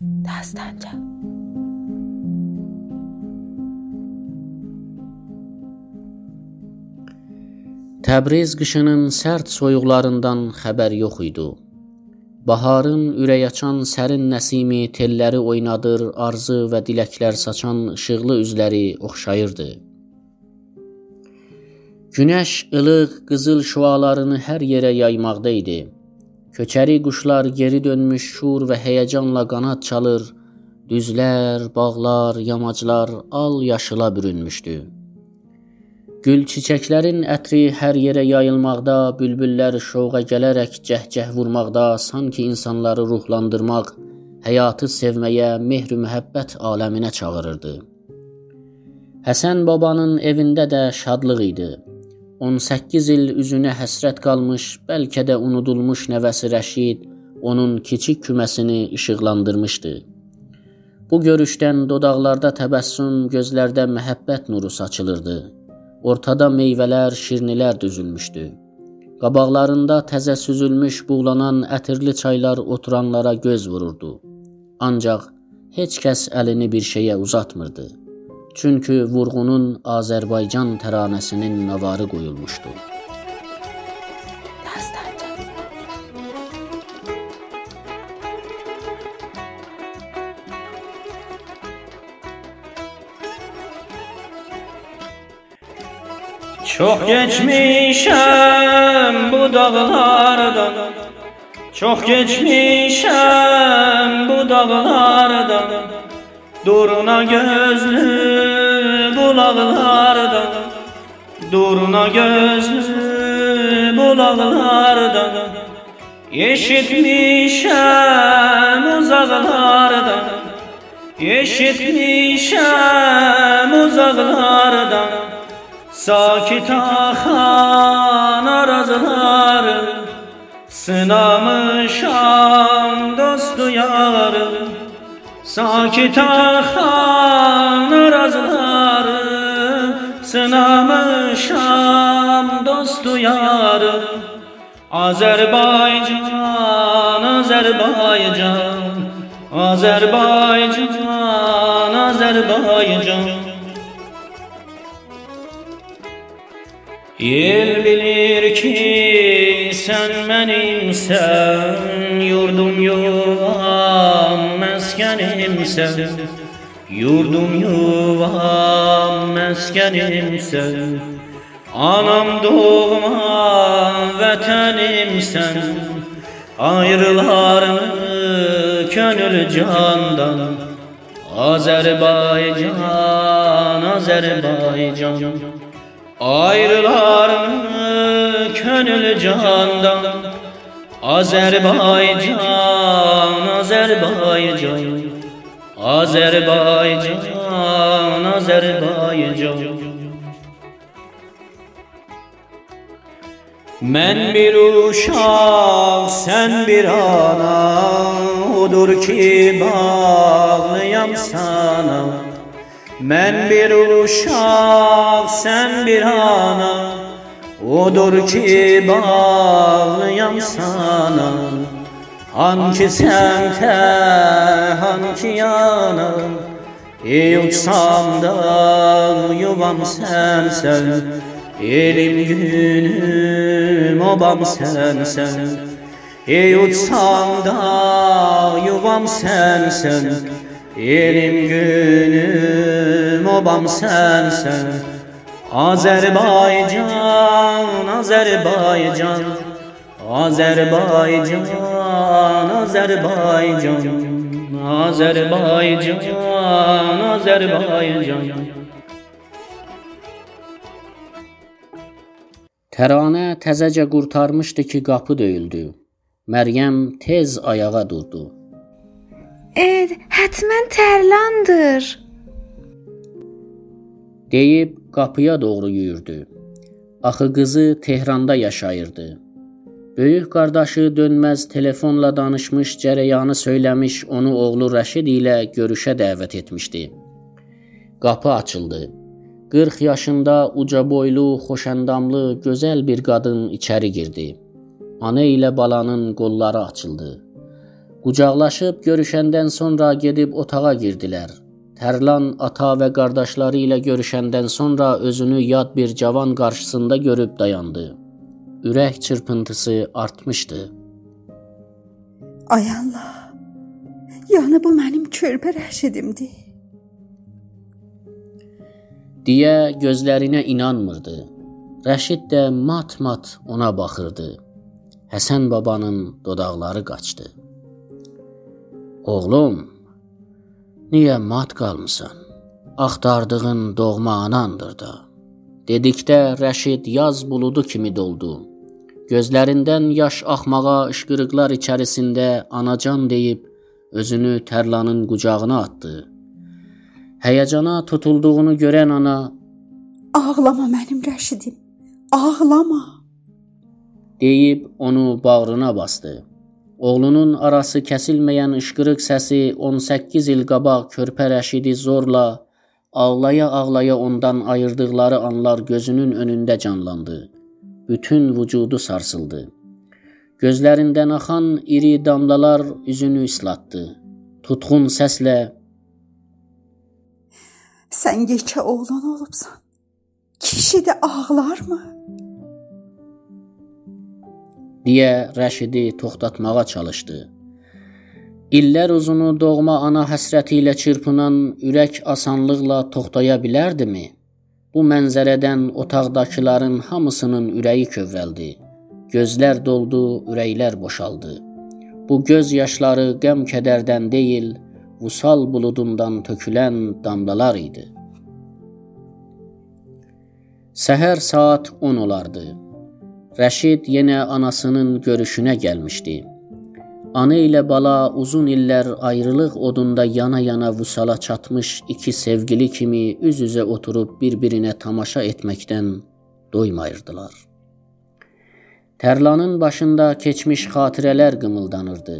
Dastanca. Təbriz qışının sərt soyuqlarından xəbər yox idi. Baharın ürək açan sərin nəsimi telləri oynadır, arzu və diləklər saçan işıqlı üzləri oxşayırdı. Günəş ilıq qızıl şüalarını hər yerə yaymaqda idi. Köçəri quşlar geri dönmüş şur və həyəcanla qanad çalır, düzlər, bağlar, yamaclar al yaşıla bürünmüşdü. Gül çiçəklərin ətri hər yerə yayılmaqda, bülbüllər şoğa gələrək cəhcəh vurmaqda, sanki insanları ruhlandırmaq, həyatı sevməyə, mehr-ü məhəbbət aləminə çağırırdı. Həsən babanın evində də şadlıq idi. 18 il üzünə həsrət qalmış, bəlkə də unudulmuş nəvəsi Rəşid onun kiçik küməsini işıqlandırmışdı. Bu görüşdən dodaqlarda təbəssüm, gözlərdə məhəbbət nuru saçılırdı. Ortada meyvələr, şirnilər düzülmüşdü. Qabaqlarında təzə süzülmüş, buğlanan ətirli çaylar oturanlara göz vururdu. Ancaq heç kəs əlini bir şeyə uzatmırdı. Çünki vurğunun Azərbaycan təranəsinin navarı qoyulmuşdu. Çok geçmişem bu dağlardan Çok geçmişem bu dağlardan Duruna gözlü bulaklardan Duruna gözlü bulaklardan Yeşitmişem uzaklardan Yeşitmişem uzaklardan Sakit akan arazları Sınamışam dostu yarı. Sakit akan arazları Sınamışam dostu yarı Azerbaycan, Azerbaycan. Azerbaycan, Azerbaycan. El bilir ki sen benimsen Yurdum yuvam meskenimsen Yurdum yuvam meskenimsen Anam doğma vətənimsən Ayrılar mı könül candan. Azerbaycan, Azerbaycan Ayrılar mı könül candan. Azerbaycan, Azerbaycan Azerbaycan, Azerbaycan. Men bir uşaq, sen bir ana. Odur ki bağlıyam sana. Men bir uşaq, sen bir ana. Odur ki bağlıyam sana Hanki səmtə, hanki yana Ey uçsam da yuvam sənsən Elim günüm obam sənsən Ey uçsam da yuvam sənsən Elim günüm obam sensen Azerbaycan, Azerbaycan Azerbaycan, Azerbaycan Azerbaycan, Azerbaycan Təranə təzəcə qurtarmışdı ki, qapı döyüldü. Məryəm tez ayağa durdu. Ed, hətmən tərlandır. deyib qapıya doğru yüyürdü. Axı qızı Tehranda yaşayırdı. Böyük qardaşı dönməz telefonla danışmış, cərəyanı söyləmiş, onu oğlu Rəşid ilə görüşə dəvət etmişdi. Qapı açıldı. 40 yaşında uca boylu, xoşəndamlı, gözəl bir qadın içəri girdi. Ana ilə balanın qolları açıldı. Qucaqlaşıb görüşəndən sonra gedib otağa girdilər. Tərlan ata və qardaşları ilə görüşəndən sonra özünü yad bir cavan qarşısında görüb dayandı. Ürək çırpıntısı artmışdı. Ay Allah. Yəni bu mənim körpə Rəşidimdir. deyə gözlərinə inanmırdı. Rəşid də mat-mat ona baxırdı. Həsən babanın dodaqları qaçdı. Oğlum, niyə mat qalmısan? Axtardığın doğma anandır da. Dedikdə Rəşid yaz buludu kimi doldu. Gözlərindən yaş axmağa işqırıqlar içərisində anacan deyib özünü Tərlanın qucağına atdı. Həyəcana tutulduğunu görən ana Ağlama mənim Rəşidim. Ağlama. deyib onu bağrına bastı. Oğlunun arası kəsilməyən ışqırıq səsi 18 il qabaq körpə Rəşidi zorla ağlaya-ağlaya ondan ayırdıqları anlar gözünün önündə canlandı. Bütün vücudu sarsıldı. Gözlərindən axan iri damlalar üzünü islatdı. Tutqun səslə Sən yekə oğlan olubsan. Kişi də ağlarmı? deyə Rəşidi toxtatmağa çalışdı. İllər uzunu doğma ana həsrəti ilə çırpınan ürək asanlıqla toxtaya bilərdimi? Bu mənzərədən otaqdakıların hamısının ürəyi kövrəldi. Gözlər doldu, ürəklər boşaldı. Bu göz yaşları qəm-kədərdən deyil, vusal buludundan tökülən damlalar idi. Səhər saat 10 olardı. Rəşid yenə anasının görüşünə gəlmişdi. Ana ilə bala uzun illər ayrılıq odunda yana-yana vüsala çatmış iki sevgili kimi üz-üzə oturub bir-birinə tamaşa etməkdən doymayırdılar. Tərlanın başında keçmiş xatirələr qımıldanırdı.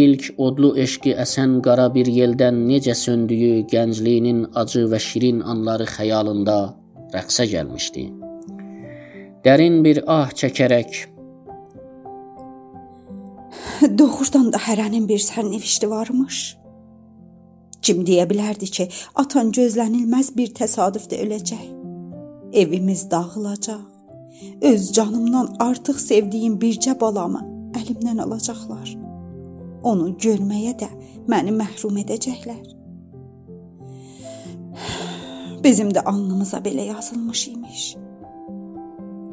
İlk odlu eşqi əsən qara bir yeldən necə söndüyü gəncliyinin acı və şirin anları xəyalında rəqsə gəlmişdi. Dərin bir ah çəkərək Doğrudan da hərənin bir sərnişti varmış. Kim deyə bilərdi ki, atan gözlənilməz bir təsadüfdə öləcək. Evimiz dağılacaq. Öz canımdan artıq sevdiyim bircə balamı əlimdən alacaqlar. Onu görməyə də məni məhrum edəcəklər. Bizim də alnımıza belə yazılmış imiş.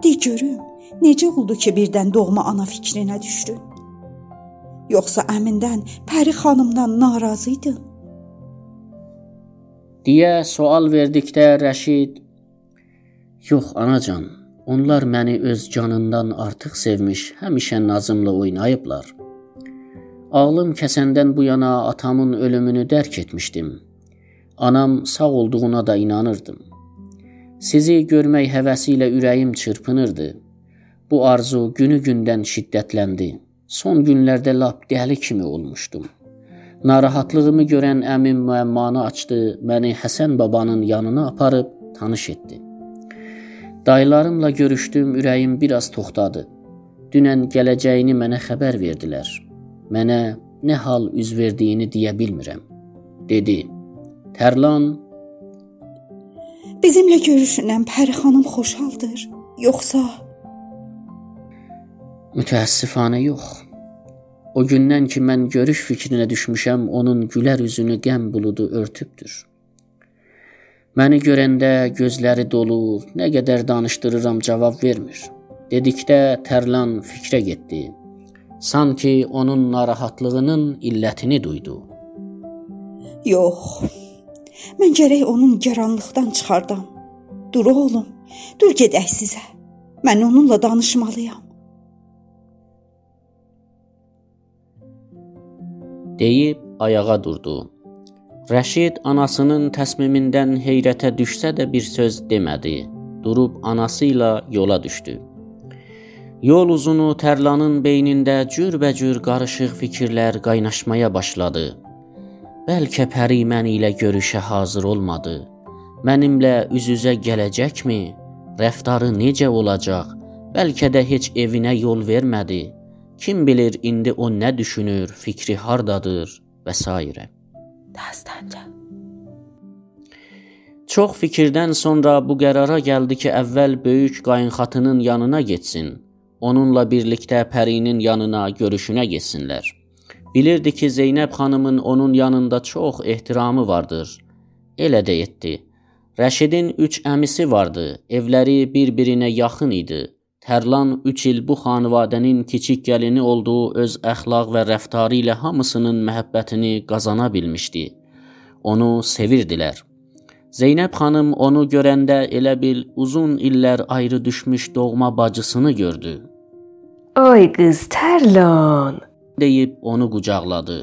De görüm, necə oldu ki, birdən doğma ana fikrinə düşdün? Yoxsa əmindən, Pəri xanımdan narazı idin? deyə sual verdikdə Rəşid Yox anacan, onlar məni öz canından artıq sevmiş, həmişə nazımla oynayıblar. Ağlım kəsəndən bu yana atamın ölümünü dərk etmişdim. Anam sağ olduğuna da inanırdım. Sizi görmək həvəsi ilə ürəyim çırpınırdı. Bu arzu günü-gündən şiddətləndi. Son günlərdə lap dəli kimi olmuşdum. Narahatlığımı görən əmim müəmmanı açdı, məni Həsən babanın yanına aparıb tanış etdi. Dayılarımla görüşdüm, ürəyim biraz toxtadı. Dünən gələcəyini mənə xəbər verdilər. Mənə nə hal üz verdiyini deyə bilmirəm, dedi. Tərlan Bizimlə görüşündən Pəri xanım xoşaldır, yoxsa Mütəəssifanə yox. O gündən ki mən görüş fikrinə düşmüşəm, onun gülər üzünü qəm buludu örtübdür. Məni görəndə gözləri dolu, nə qədər danışdırıram cavab vermir. Dedikdə Tərlan fikrə getdi. Sanki onun narahatlığının illətini duydu. yox. Mən gərək onun gəranlıqdan çıxardam. Dur oğlum, dur gedək sizə. Mən onunla danışmalıyam. Deyib ayağa durdu. Rəşid anasının təsmimindən heyrətə düşsə də bir söz demədi. Durub anası ilə yola düşdü. Yol uzunu Tərlanın beynində cürbəcür qarışıq fikirlər qaynaşmaya başladı. Bəlkə Pəri mən ilə görüşə hazır olmadı. Mənimlə üz-üzə gələcəkmi? Rəftarı necə olacaq? Bəlkə də heç evinə yol vermədi. Kim bilir indi o nə düşünür, fikri hardadır və s. Dastanca. Çox fikirdən sonra bu qərara gəldi ki, əvvəl böyük qayınxatının yanına getsin. Onunla birlikdə Pərinin yanına görüşünə getsinlər. Bilirdi ki, Zeynəb xanımın onun yanında çox ehtiramı vardır. Elə də etdi. Rəşidin 3 əmisi vardı. Evləri bir-birinə yaxın idi. Tərlan 3 il bu xanvadənin kiçik gəlini olduğu öz əxlaq və rəftarı ilə hamısının məhəbbətini qazana bilmişdi. Onu sevirdilər. Zeynəb xanım onu görəndə elə bil uzun illər ayrı düşmüş doğma bacısını gördü. Ay qız Tərlan. deyib onu qucaqladı.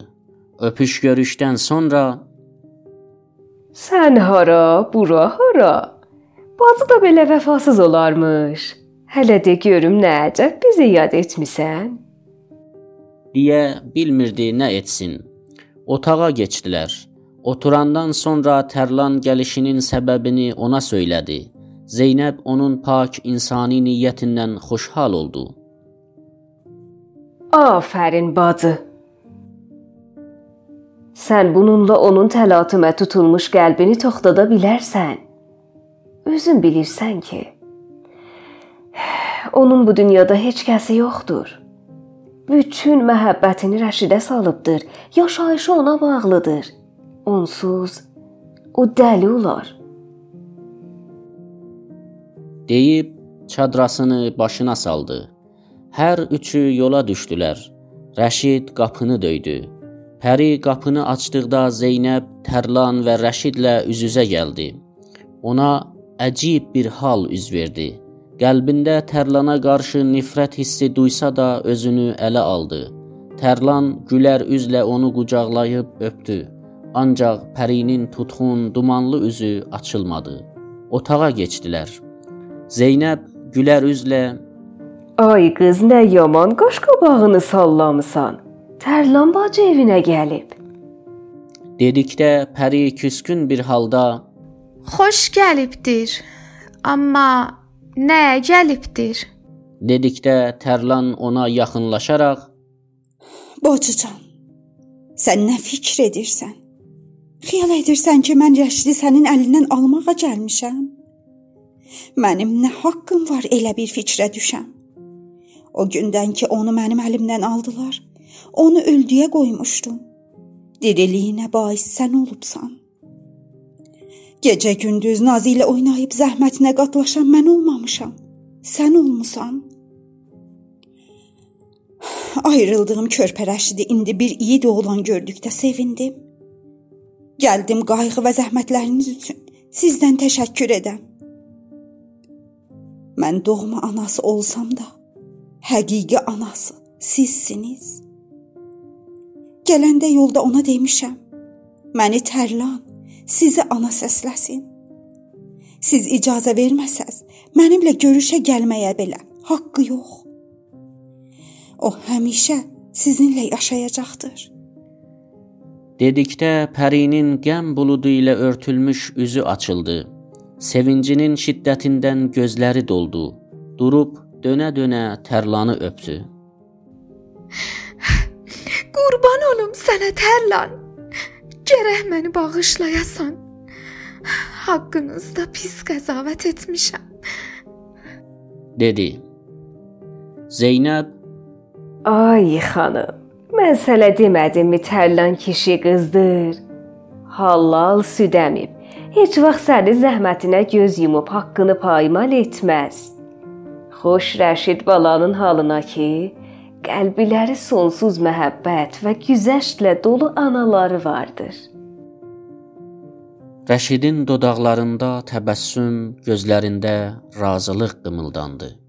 Öpüş görüşdən sonra Sən hara, bura hara? Bacı da belə vəfasız olarmış. Hələ də görüm nə əcəb bizi yad etmisən? deyə bilmirdi nə etsin. Otağa keçdilər. Oturandan sonra Tərlan gəlişinin səbəbini ona söylədi. Zeynəb onun pak insani niyyətindən xoşhal oldu. Afərin bacı. Sən bununla onun təlatümə tutulmuş qəlbini toxtada bilərsən. Özün bilirsən ki, onun bu dünyada heç kəsi yoxdur. Bütün məhəbbətini Rəşidə salıbdır. Yaşayışı ona bağlıdır. Onsuz o dəli olar. deyib çadrasını başına saldı. Hər üçü yola düşdülər. Rəşid qapını döydü. Pəri qapını açdıqda Zeynəb, Tərlan və Rəşidlə üz-üzə gəldi. Ona əcib bir hal üz verdi. Qəlbində Tərlana qarşı nifrət hissi duysa da özünü ələ aldı. Tərlan gülər üzlə onu qucaqlayıb öpdü. Ancaq Pərinin tutxun, dumanlı üzü açılmadı. Otağa keçdilər. Zeynəb gülər üzlə Ay qız, nə yaman qaş qabağını sallamısan. Tərlan bacı evinə gəlib. dedikdə Pəri küskün bir halda Xoş gəlibdir. Amma nə gəlibdir? dedikdə Tərlan ona yaxınlaşaraq Bacıcan, sən nə fikr edirsən? Xiyal edirsən ki, mən Rəşidi sənin əlindən almağa gəlmişəm? Mənim nə haqqım var elə bir fikrə düşəm? O gündən ki, onu mənim əlimdən aldılar, onu öldüyə qoymuşdum. Diriliyinə bais sən olubsan. Gecə gündüz Nazi ilə oynayıb zəhmətinə qatlaşan mən olmamışam. Sən olmusan. Ayrıldığım körpə Rəşidi indi bir iyi oğlan gördükdə sevindim. Gəldim qayğı və zəhmətləriniz üçün sizdən təşəkkür edəm. Mən doğma anası olsam da, həqiqi anası sizsiniz. Gələndə yolda ona demişəm. Məni Tərlan sizi ana səsləsin. Siz icazə verməsəz, mənimlə görüşə gəlməyə belə haqqı yox. O həmişə sizinlə yaşayacaqdır. dedikdə Pərinin qəm buludu ilə örtülmüş üzü açıldı. Sevincinin şiddətindən gözləri doldu. Durub dönə-dönə Tərlanı öpdü. Qurban olum sənə Tərlan. Gərək məni bağışlayasan. Haqqınızda pis qəzavət etmişəm. dedi. Zeynəb Ay xanım, mən sənə demədimmi Tərlan kişi qızdır? Halal süd əmib. Heç vaxt sənin zəhmətinə göz yumub haqqını paymal etməz. Xoş Rəşid balanın halına ki, qəlbiləri sonsuz məhəbbət və güzəştlə dolu anaları vardır. Rəşidin dodaqlarında təbəssüm, gözlərində razılıq qımıldandı.